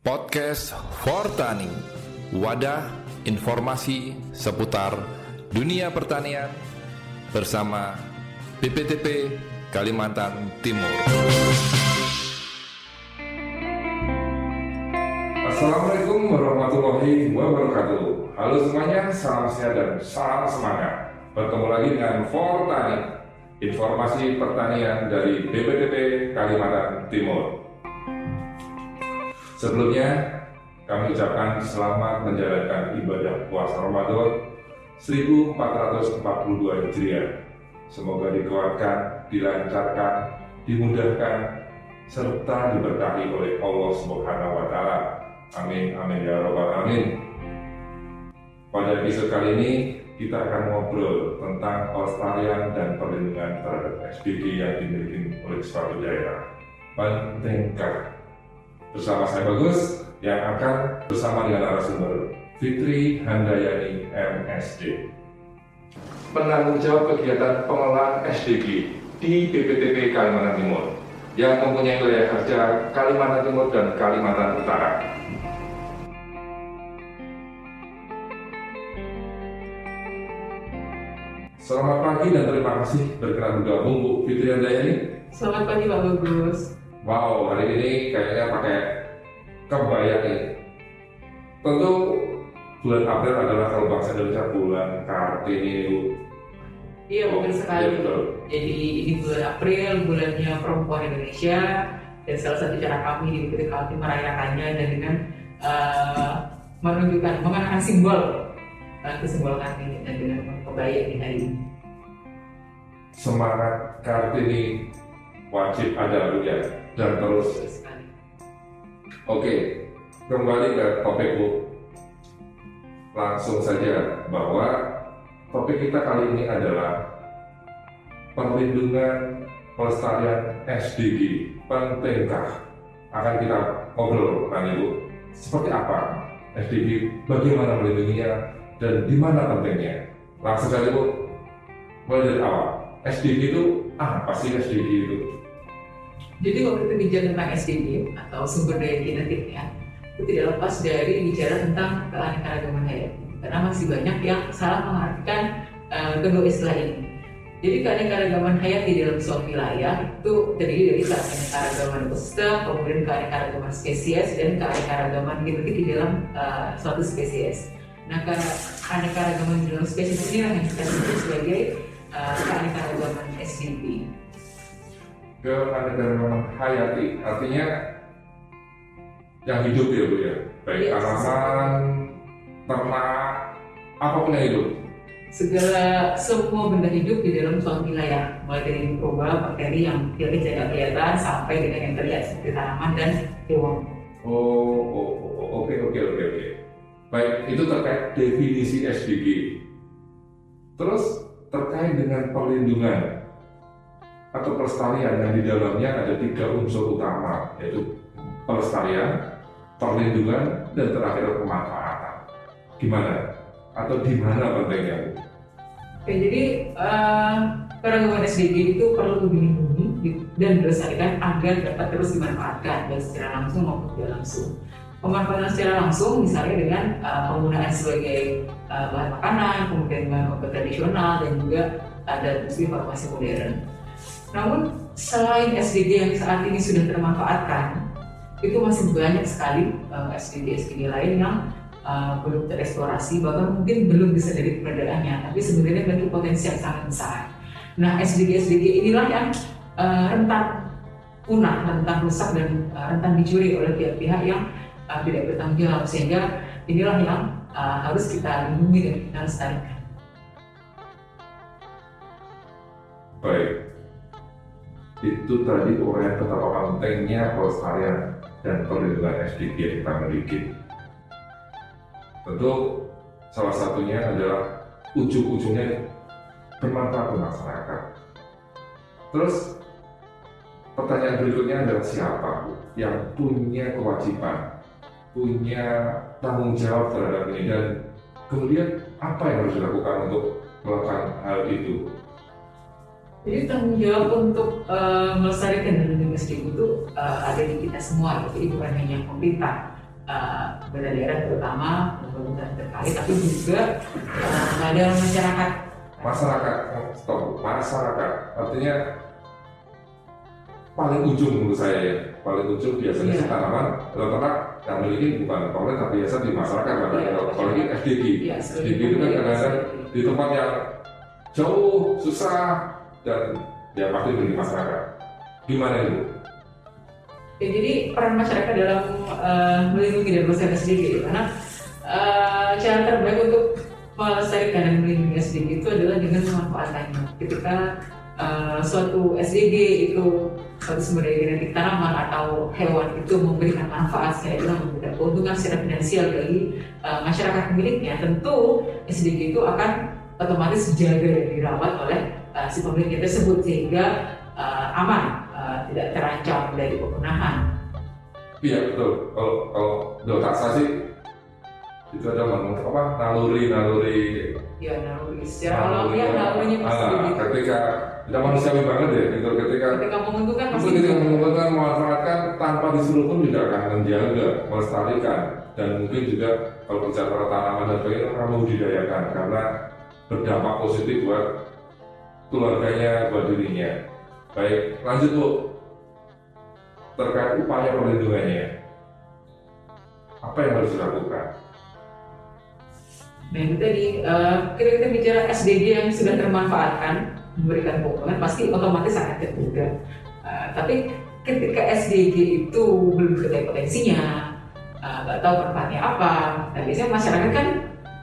Podcast for Tani, wadah informasi seputar dunia pertanian bersama BPTP Kalimantan Timur. Assalamualaikum warahmatullahi wabarakatuh. Halo semuanya, salam sehat dan salam semangat. Bertemu lagi dengan For Tani, informasi pertanian dari BPTP Kalimantan Timur. Sebelumnya, kami ucapkan selamat menjalankan ibadah puasa Ramadan 1442 Hijriah. Semoga dikuatkan, dilancarkan, dimudahkan, serta diberkahi oleh Allah Subhanahu wa taala. Amin amin ya rabbal alamin. Pada episode kali ini kita akan ngobrol tentang pelestarian dan perlindungan terhadap SDG yang dimiliki oleh suatu daerah. Pentingkah bersama saya Bagus yang akan bersama dengan narasumber Fitri Handayani MSD. Penanggung jawab kegiatan pengelolaan SDG di BPTP Kalimantan Timur yang mempunyai wilayah kerja Kalimantan Timur dan Kalimantan Utara. Selamat pagi dan terima kasih berkenan bergabung Bu Fitri Handayani. Selamat pagi Pak Bagus. Wow, hari ini kayaknya pakai kebaya nih. Tentu bulan April adalah kalau bangsa Indonesia bulan Kartini Bu. Iya betul sekali. Iya, betul. Jadi ini bulan April, bulannya perempuan Indonesia dan salah satu cara kami di BPT Kaltim merayakannya dan dengan eh, menunjukkan mengenakan simbol uh, simbol Kartini dan dengan kebaya di hari ini. Semangat Kartini wajib ada Bu ya dan terus. Oke, kembali ke topik Bu. Langsung saja bahwa topik kita kali ini adalah perlindungan pelestarian SDG. Pentingkah? Akan kita ngobrol nanti Bu. Seperti apa SDG? Bagaimana melindunginya? Dan di mana pentingnya? Langsung saja Bu. Mulai dari awal. SDG itu apa sih SDG itu? Jadi waktu kita bicara tentang SDG atau sumber daya genetik ya, itu tidak lepas dari bicara tentang keanekaragaman hayati. Karena masih banyak yang salah mengartikan uh, kedua istilah ini. Jadi keanekaragaman hayati dalam suatu wilayah itu terdiri dari keanekaragaman ekosistem, kemudian keanekaragaman spesies dan keanekaragaman genetik di dalam uh, suatu spesies. Nah, keanekaragaman dalam spesies ini yang kita sebut sebagai uh, keanekaragaman SDG. keanekaragaman hayati artinya yang hidup ya bu ya? Baik Iya, tanaman ternak apa pun yang hidup. Segala semua benda hidup di dalam suatu wilayah. Mulai dari mikroba, bakteri yang tidak tidak kelihatan sampai dengan yang terlihat seperti tanaman dan hewan. oh, oh, oh, oh, oke oke oke oke. Baik itu terkait definisi SDG terus terkait dengan perlindungan atau pelestarian yang di dalamnya ada tiga unsur utama yaitu pelestarian perlindungan dan terakhir pemanfaatan gimana atau di mana pentingnya? Oke, jadi eh, keragaman SDG itu perlu dilindungi dan dilestarikan agar dapat terus dimanfaatkan baik secara langsung maupun tidak langsung. Pemanfaatan secara langsung misalnya dengan eh, penggunaan sebagai eh, bahan makanan, kemudian bahan obat tradisional dan juga ada industri farmasi modern. Namun selain SDG yang saat ini sudah termanfaatkan, itu masih banyak sekali uh, SDG-SDG lain yang uh, belum tereksplorasi, bahkan mungkin belum bisa dari keberadaannya, tapi sebenarnya memiliki potensi yang sangat besar. Nah, SDG-SDG inilah yang uh, rentan punah, rentan rusak dan uh, rentan dicuri oleh pihak-pihak yang uh, tidak bertanggung jawab, sehingga inilah yang uh, harus kita lindungi dan kita lestarikan. Baik. Itu tadi uraian betapa pentingnya pelestarian dan perlindungan SDG yang kita miliki. Tentu salah satunya adalah ujung-ujungnya bermanfaat untuk masyarakat. Terus pertanyaan berikutnya adalah siapa yang punya kewajiban, punya tanggung jawab terhadap ini dan kemudian apa yang harus dilakukan untuk melakukan hal itu? Jadi tanggung jawab untuk uh, melestarikan dan SDG itu uh, ada di kita semua, jadi bukan hanya pemerintah, uh, daerah terutama pemerintahan terkait, tapi juga uh, dalam masyarakat. Masyarakat, stop, masyarakat. Artinya paling ujung menurut saya ya, paling ujung biasanya yeah. tanaman ternak yang memiliki bukan pemerintah biasa di masyarakat, yeah, kalau ini FDG. Yeah, FDG itu kan kadang-kadang di tempat yang jauh, susah, dan ya pasti bagi masyarakat. Gimana itu? Ya, jadi peran masyarakat dalam uh, melindungi dan melestarikan SDG karena uh, cara terbaik untuk melestarikan dan melindungi SDG itu adalah dengan memanfaatkannya. Ketika uh, suatu SDG itu suatu sumber daya genetik tanaman atau hewan itu memberikan manfaat secara jelas memberikan keuntungan secara finansial bagi uh, masyarakat pemiliknya, tentu SDG itu akan otomatis dijaga dan dirawat oleh uh, si pemiliknya tersebut sehingga uh, aman, uh, tidak terancam dari pemunahan. Iya betul. Kalau kalau menurut saya sih itu ada apa naluri naluri. Iya naluri. Secara alam ya nalurinya pasti ah, begitu. Ketika kita manusiawi banget ya, gitu ketika ketika menguntungkan pasti ketika menguntungkan memanfaatkan tanpa disuruh pun juga akan menjaga, melestarikan dan mungkin juga kalau bicara tanaman dan sebagainya akan membudidayakan karena berdampak positif buat keluarganya, buat dirinya. Baik, lanjut Bu. Terkait upaya perlindungannya, apa yang harus dilakukan? Nah itu tadi, uh, kita, kita bicara SDG yang sudah termanfaatkan, memberikan keuntungan, pasti otomatis akan terjaga. Uh, tapi ketika SDG itu belum ketahui potensinya, eh, nggak uh, tahu manfaatnya apa, nah biasanya masyarakat kan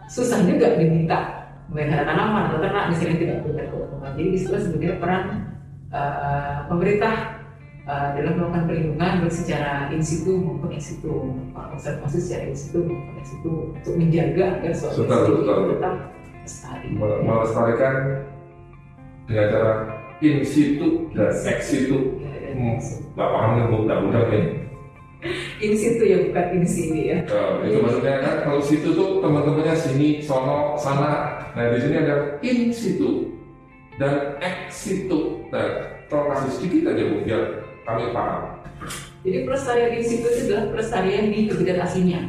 susah juga diminta memelihara tanaman atau ternak misalnya tidak punya keuntungan. Jadi di situlah sebenarnya peran uh, pemerintah uh, dalam melakukan perlindungan baik secara in situ maupun in situ, konservasi secara in situ maupun in situ untuk menjaga agar suatu itu tetap lestari. Melestarikan dengan cara in situ dan ex situ. Ya, hmm, Gak paham nih bu, mudah ini in situ ya bukan in sini ya. Oh, itu maksudnya kan kalau situ tuh teman-temannya sini, sono, sana. Nah di sini ada in situ dan ex situ. Nah, tolong kasih sedikit aja bu biar kami paham. Jadi pelestarian in situ itu adalah pelestarian di habitat aslinya.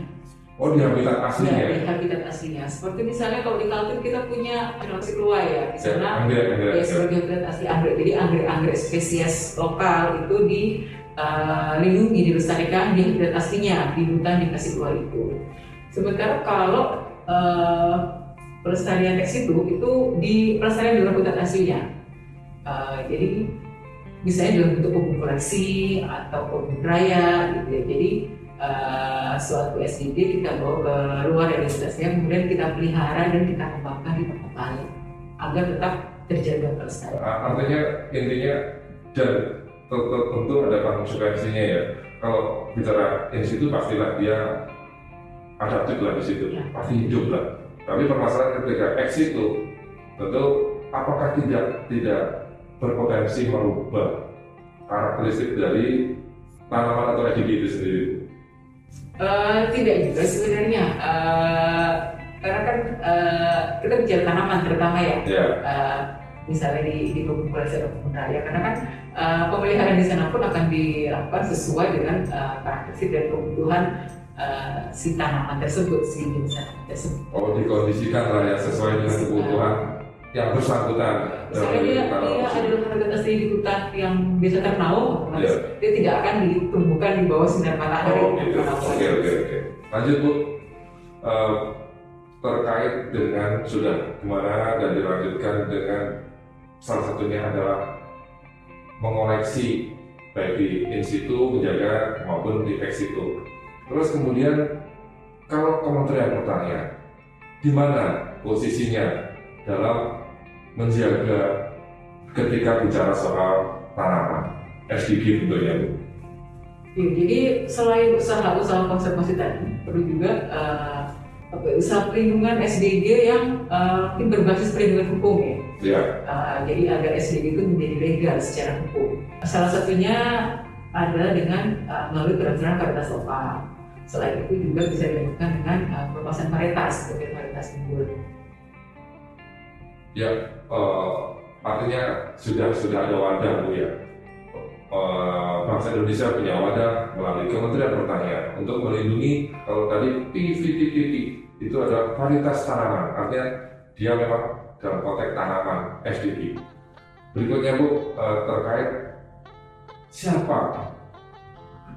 Oh di habitat aslinya? Ya, di habitat aslinya. Seperti misalnya kalau di Kaltim kita punya generasi keluar ya, di sana ya, anggrek, anggrek, ya sebagai habitat asli anggrek. Jadi anggrek-anggrek spesies lokal itu di uh, lindungi, dilestarikan di habitat aslinya di hutan dikasih keluar itu. Sementara kalau uh, pelestarian teks itu itu di pelestarian di habitat aslinya. Uh, jadi misalnya dalam bentuk kebun koleksi atau kebun raya gitu ya. Jadi uh, suatu SDG kita bawa ke luar dari habitatnya, kemudian kita pelihara dan kita kembangkan di tempat lain agar tetap terjaga pelestarian. Artinya intinya dan tentu ada konsekuensinya ya. Kalau bicara in situ pastilah dia adaptif lah di situ, ya. pasti hidup lah. Tapi permasalahan ketika X itu tentu apakah tidak tidak berpotensi merubah karakteristik dari tanaman atau EDG itu sendiri? Uh, tidak juga sebenarnya. Uh, karena kan uh, kita bicara tanaman terutama ya. Yeah. Uh, misalnya di di populasi atau raya karena kan uh, pemeliharaan di sana pun akan dilakukan sesuai dengan uh, karakteristik dan kebutuhan uh, si tanaman tersebut si tanaman tersebut. Oh dikondisikan lah ya sesuai dengan kebutuhan yang bersangkutan. Misalnya dia, dia adalah habitat asli di hutan yang biasa ternaung, yeah. dia tidak akan ditumbuhkan di bawah sinar matahari. Oh gitu. Oke oke oke. Lanjut bu. Uh, terkait dengan sudah gimana dan dilanjutkan dengan salah satunya adalah mengoleksi baik di in situ menjaga maupun di ex situ. Terus kemudian kalau Kementerian Pertanian di mana posisinya dalam menjaga ketika bicara soal tanaman SDG tentunya Bu? Ya, jadi selain usaha-usaha konservasi tadi perlu juga uh, usaha perlindungan SDG yang uh, berbasis perlindungan hukum ya. Yeah. Uh, jadi agar SDG itu menjadi legal secara hukum. Salah satunya adalah dengan uh, melalui peraturan varietas lokal. Selain itu juga bisa dilakukan dengan uh, pelepasan varietas sebagai varietas unggul. Ya, uh, artinya sudah sudah ada wadah bu ya eh, bangsa Indonesia punya wadah melalui Kementerian Pertanian untuk melindungi kalau tadi PVTPP itu adalah varietas tanaman, artinya dia memang dalam konteks tanaman SDG. Berikutnya Bu terkait siapa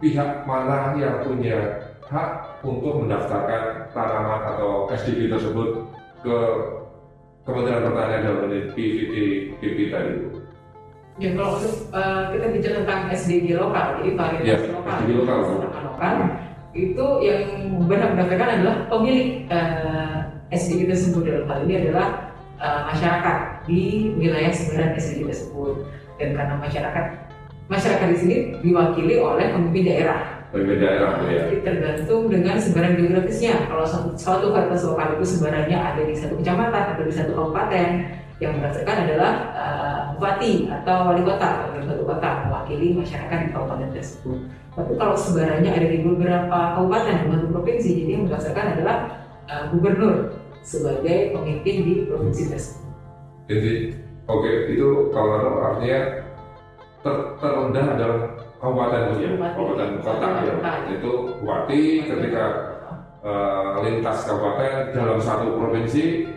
pihak mana yang punya hak untuk mendaftarkan tanaman atau SDG tersebut ke Kementerian Pertanian dalam ini PVTPP tadi Bu. Ya kalau untuk eh, kita bicara tentang SDG lokal, jadi varietas Ya, lokal, SDG lokal. tanaman lokal, itu yang benar mendaftarkan adalah pemilik eh, SDG tersebut dalam hal ini adalah eh, masyarakat di wilayah sebaran SDG tersebut dan karena masyarakat masyarakat di sini diwakili oleh pemimpin daerah Daerah Bu ya. Jadi tergantung dengan sebaran geografisnya. Kalau suatu, suatu varietas lokal itu sebarannya ada di satu kecamatan atau di satu kabupaten, yang merasakan adalah uh, bupati atau wali kota dalam satu kota mewakili masyarakat di kabupaten tersebut. Tapi kalau sebarannya ada di beberapa kabupaten satu provinsi, jadi yang merasakan adalah uh, gubernur sebagai pemimpin di provinsi tersebut. Jadi oke itu kalau artinya ter, terendah adalah kabupaten Bu ya, kabupaten kota ya. Itu bupati ketika eh, lintas kabupaten dalam satu provinsi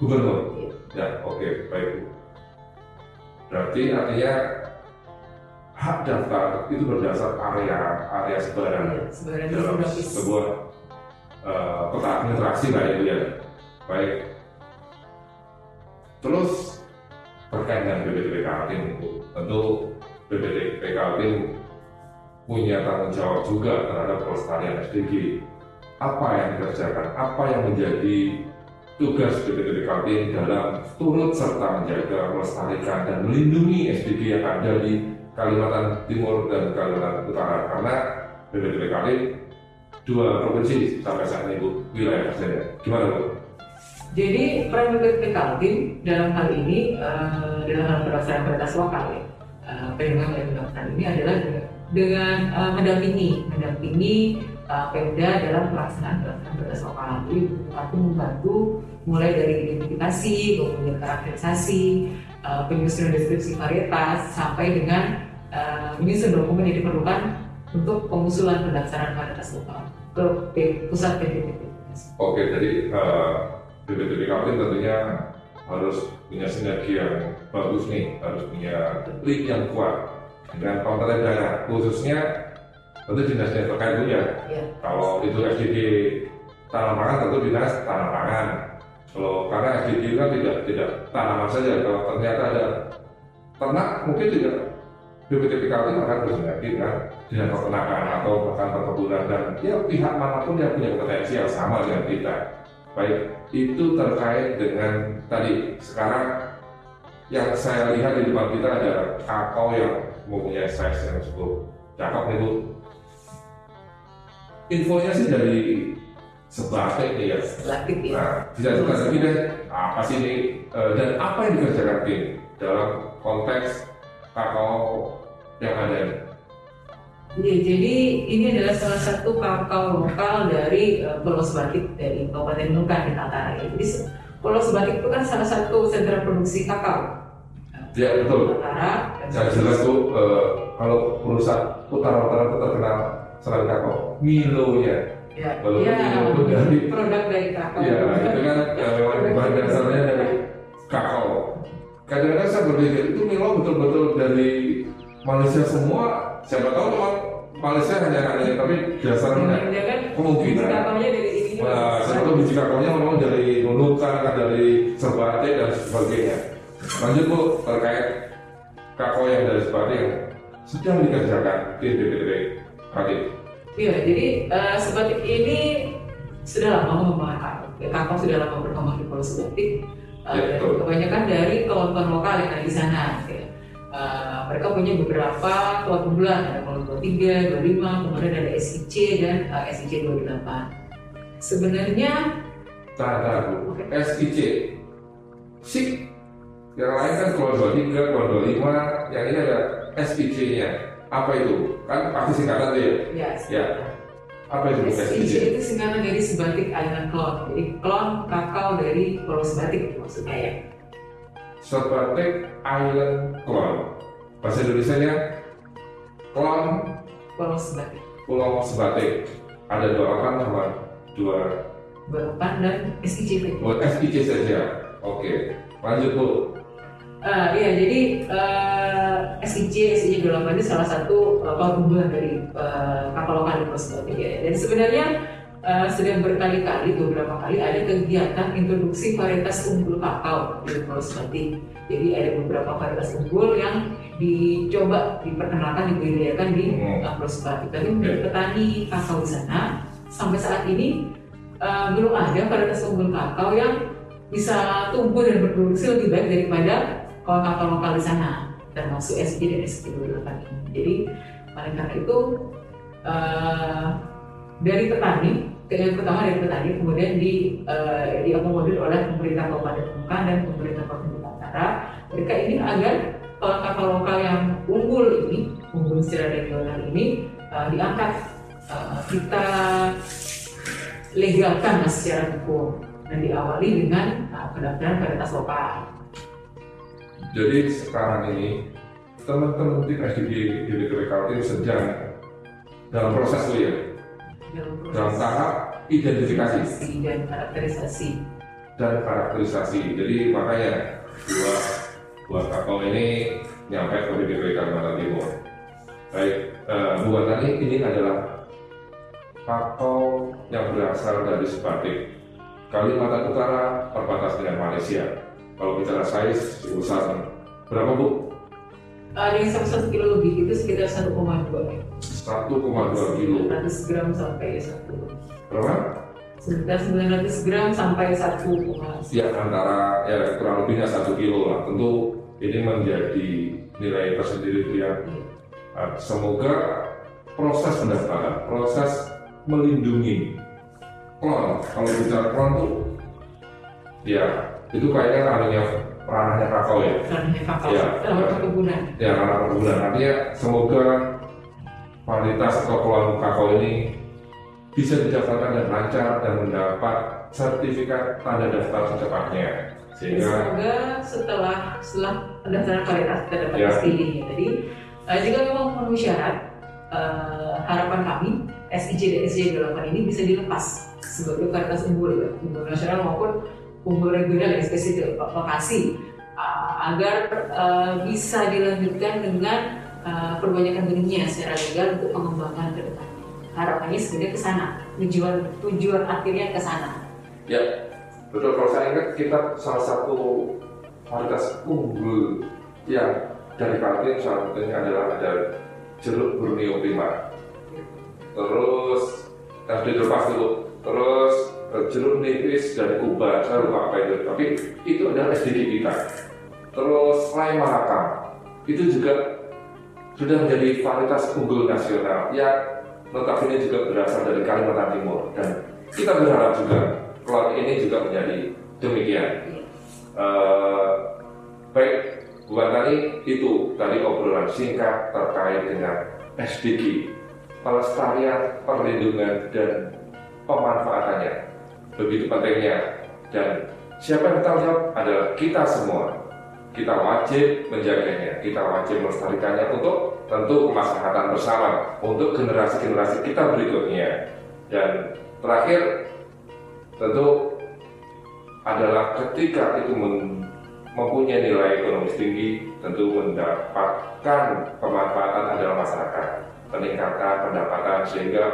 gubernur. Iya. Ya, oke, baik Bu. Berarti artinya hak daftar itu berdasar area area sebaran Sebaran dalam geografis. sebuah eh, peta administrasi lah itu ya. Baik. Terus terkait dengan BPDP Kaltim itu tentu BPDP Kaltim punya tanggung jawab juga terhadap pelestarian SDG. Apa yang dikerjakan? Apa yang menjadi tugas BPDP Kaltim dalam turut serta menjaga, melestarikan dan melindungi SDG yang ada di Kalimantan Timur dan Kalimantan Utara karena BPDP Kaltim dua provinsi sampai saat ini Bu wilayah saja. Gimana Bu? Jadi peran BPP Kaltim dalam hal ini eh, dalam hal prioritas lokal ya, eh, perlindungan oleh undang ini adalah dengan, eh, mendampingi mendampingi eh, Pemda dalam pelaksanaan pelaksanaan prioritas lokal. Jadi aku membantu mulai dari identifikasi, kemudian karakterisasi, eh, penyusunan deskripsi varietas sampai dengan eh, menyusun dokumen yang diperlukan untuk pengusulan pendaftaran varietas lokal ke pusat PPPP. Oke, jadi eh, BPDP Kaltim tentunya harus punya sinergi yang bagus nih, harus punya link yang kuat dengan pemerintah daerah, khususnya tentu dinas-dinas terkait Bu ya. Ya. Kalau itu SDG tanam pangan tentu dinas tanam pangan. Kalau karena SDG kan tidak tidak tanaman saja, kalau ternyata ada ternak mungkin juga BPDP Kaltim akan bersinergi dengan dinas peternakan atau bahkan perkebunan dan ya pihak mana pun yang punya kompetensi yang sama dengan kita. Baik, itu terkait dengan tadi sekarang yang saya lihat di depan kita ada kakao yang mempunyai size yang cukup cakep nih Bu. Infonya sih dari sebatik nih ya. Ya. Nah, dijelaskan lagi deh apa sih ini eh, dan apa yang dikerjakan tim dalam konteks kakao yang ada ini. Ya, jadi ini adalah salah satu kakao lokal dari eh, Pulau Sebatik dari Kabupaten Nukan di Kaltara. Ya. Jadi Pulau Sebatik itu kan salah satu sentra produksi kakao. Ya betul. Kaltara. dan- Saya jelas tuh eh, kalau perusahaan utara-utara itu terkenal selain kakao, Milo-nya. Ya, Walaupun ya, ini itu dari- produk dari kakao. Iya, itu kan eh, memang bahan dasarnya dari kakao. Kadang-kadang saya berpikir itu Milo betul-betul dari Malaysia semua. Siapa tahu memang Malaysia hanya hanya tapi dasarnya Ya kan, kemungkinan. Nah, siapa tahu biji kakaonya memang dari Nunukan, dari Serbate dan sebagainya. Lanjut Bu terkait kakao yang dari Serbate yang sedang dikerjakan di BPDP Kadin. Iya, jadi eh, Sebatik ini sudah lama mengembangkan kakao. Kakao sudah lama berkembang di Pulau Sebatik. Eh, Ya, kebanyakan dari kawan-kawan lokal yang ada di sana. ya. Eh, mereka punya beberapa kelompok unggulan, ada kelompok 3, 25, kemudian ada SIC dan eh, SIC 28. Sebenarnya Tahan, tahan Bu. Oke. SIC. SIC. Yang lain kan keluar 23, keluar 25. Yang ini ada SIC-nya. Apa itu? Kan pasti singkatan tuh ya. ya, Ya. Apa itu SIC SIC? itu singkatan dari Sebatik Island Clone. Jadi clone kakao dari Pulau Sebatik maksudnya ya. Sebatik Island Clone. Bahasa Indonesia nya Klon Pulau Sebatik, Pulau Sebatik. Ada 28 sama dua Balapan dan SICP. buat SIC saja. Oke, lanjut Bu. Eh, iya, jadi eh, SIC, SIC 28 ini salah satu uh, dari eh, kapal lokal di Pulau Sebatik ya. Dan sebenarnya eh, sudah berkali-kali, beberapa kali ada kegiatan introduksi varietas unggul kakao di Pulau Sebatik. Jadi ada beberapa varietas unggul yang dicoba diperkenalkan, dibudidayakan di uh, Sebatik. Tapi menurut petani kakao di sana sampai saat ini eh, belum ada varietas unggul kakao yang bisa tumbuh dan berproduksi lebih baik daripada kakao lokal di sana termasuk SG dan SG 28 ini. Jadi oleh karena itu eh, dari petani yang pertama dari petani kemudian di eh, diakomodir oleh pemerintah Kabupaten Bungkang dan pemerintah Provinsi Utara mereka ini agar kakao lokal yang unggul ini unggul secara regional ini eh, diangkat. Eh, kita legalkan secara hukum dan diawali dengan uh, pendaftaran varietas lokal. Jadi sekarang ini teman-teman tim SDG di BPK Kaltim sedang dalam proses itu ya, dalam tahap identifikasi dan karakterisasi. dan karakterisasi. Jadi makanya dua buah kakao ini nyampe ke BPK Kalimantan Timur. Baik, eh, Bu Watani ini adalah kakao yang berasal dari Sebatik Kalimantan Utara perbatasan dengan Malaysia. Kalau bicara size besar berapa Bu? Ada yang satu kilo lebih itu sekitar 1,2 ya. 1,2 kilo. 900 gram sampai 1 Berapa? sekitar 900 gram sampai 1, Ya antara ya kurang lebihnya satu kilo lah. Tentu ini menjadi nilai tersendiri ya. Nah, semoga proses pendaftaran, proses melindungi klon. Kalau bicara klon tuh, ya itu kayaknya ranahnya ranahnya kakao ya. ranahnya kakao Iya. dalam perkebunan. Ya ranah perkebunan. Artinya semoga kualitas atau klon kakao ini bisa didaftarkan dan lancar dan mendapat sertifikat tanda daftar secepatnya. Sehingga Semoga setelah setelah pendaftaran varietas kita dapat Ya. STD-nya tadi, eh, jika memang memenuhi syarat, eh, harapan kami SIJ dan SJ 8 ini bisa dilepas sebagai varietas unggul, ya, unggul nasional maupun unggul regional yang spesifik lo- lokasi eh, agar eh, bisa dilanjutkan dengan eh, perbanyakan benihnya secara legal untuk pengembangan ke depan. Harapannya sebenarnya ke sana, tujuan tujuan akhirnya ke sana. Ya, betul. Kalau saya ingat kita salah satu varietas unggul yang dari Kaltim salah satunya adalah ada jeruk Borneo Prima. Terus harus dilepas dulu. Terus eh, jeruk nipis dari Kuba, saya lupa apa itu. Tapi itu adalah SDG kita. Terus Lai Mahakam itu juga sudah menjadi varietas unggul nasional yang notabene juga berasal dari Kalimantan Timur dan kita berharap juga klon ini juga menjadi demikian. Eh, baik, bukan tadi itu tadi obrolan singkat terkait dengan SDG, pelestarian, perlindungan dan pemanfaatannya begitu pentingnya dan siapa yang bertanggung jawab adalah kita semua. Kita wajib menjaganya, kita wajib melestarikannya untuk tentu kemaslahatan bersama untuk generasi-generasi kita berikutnya. Dan terakhir tentu adalah ketika itu mempunyai nilai ekonomis tinggi tentu mendapatkan pemanfaatan adalah masyarakat peningkatan pendapatan sehingga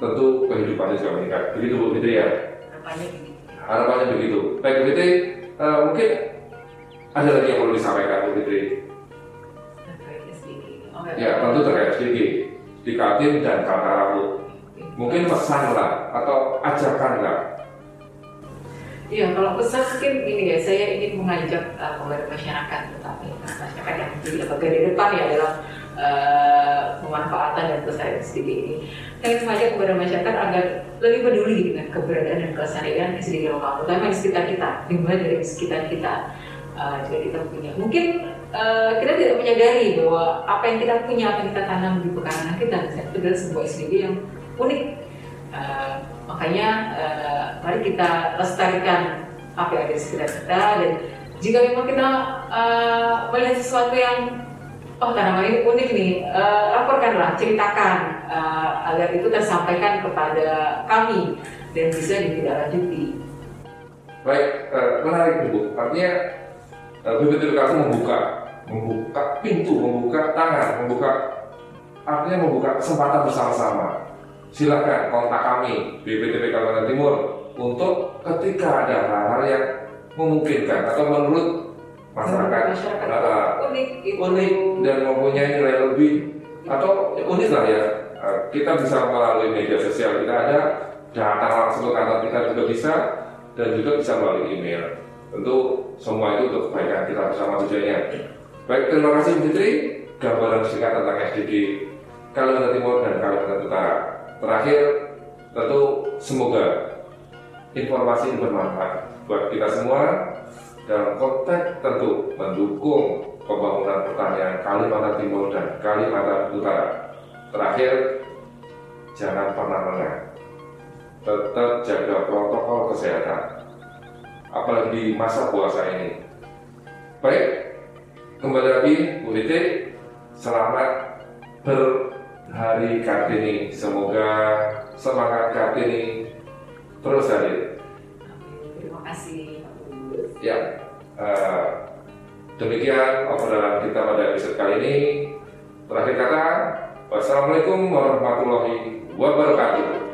tentu kehidupannya juga meningkat begitu Bu Fitri ya Harapannya begitu. harapannya begitu baik Bu Fitri eh, mungkin ada lagi yang perlu disampaikan Bu Fitri. Ya tentu terkait sedikit di Kaltim dan Kaltara Bu mungkin pesan lah atau ajakan lah Iya, kalau pesan mungkin ini ya, saya ingin mengajak uh, kepada masyarakat, tetapi masyarakat yang menjadi bagian di depan ya dalam uh, pemanfaatan dan pelestarian SDG ini. Saya mengajak kepada masyarakat agar lebih peduli dengan keberadaan dan kelestarian SDG lokal, terutama di sekitar kita, dimulai dari sekitar kita. Uh, jika kita punya, mungkin uh, kita tidak menyadari bahwa apa yang kita punya, apa yang kita tanam di pekarangan kita, itu adalah sebuah SDG yang unik. Uh, makanya uh, mari kita lestarikan apa yang ada di sekitar kita dan jika memang kita uh, melihat sesuatu yang oh tanaman ini unik nih, uh, laporkanlah, ceritakan uh, agar itu tersampaikan kepada kami dan bisa ditindaklanjuti. Baik, uh, menarik Bu. Artinya uh, BPTPKS membuka, membuka pintu, membuka tangan, membuka artinya membuka kesempatan bersama-sama. Silakan kontak kami BPTP Kalimantan Timur untuk ketika ada hal-hal yang memungkinkan atau menurut masyarakat, masyarakat uh, unik, gitu. unik dan mempunyai nilai lebih atau ya, unik lah ya uh, kita bisa melalui media sosial kita ada datang langsung ke kantor kita juga bisa dan juga bisa melalui email tentu semua itu untuk kebaikan kita bersama tujuannya baik terima kasih Fitri gambaran singkat tentang SDG Kalimantan Timur dan Kalimantan Utara terakhir tentu semoga informasi ini bermanfaat buat kita semua dalam konteks tentu mendukung pembangunan pertanian Kalimantan Timur dan Kalimantan Utara. Terakhir, jangan pernah lengah. Tetap jaga protokol kesehatan. Apalagi di masa puasa ini. Baik, kembali lagi Bu Titik, selamat berhari Kartini. Semoga semangat Kartini terus hadir kasih Ya, uh, demikian obrolan kita pada episode kali ini. Terakhir kata, wassalamualaikum warahmatullahi wabarakatuh.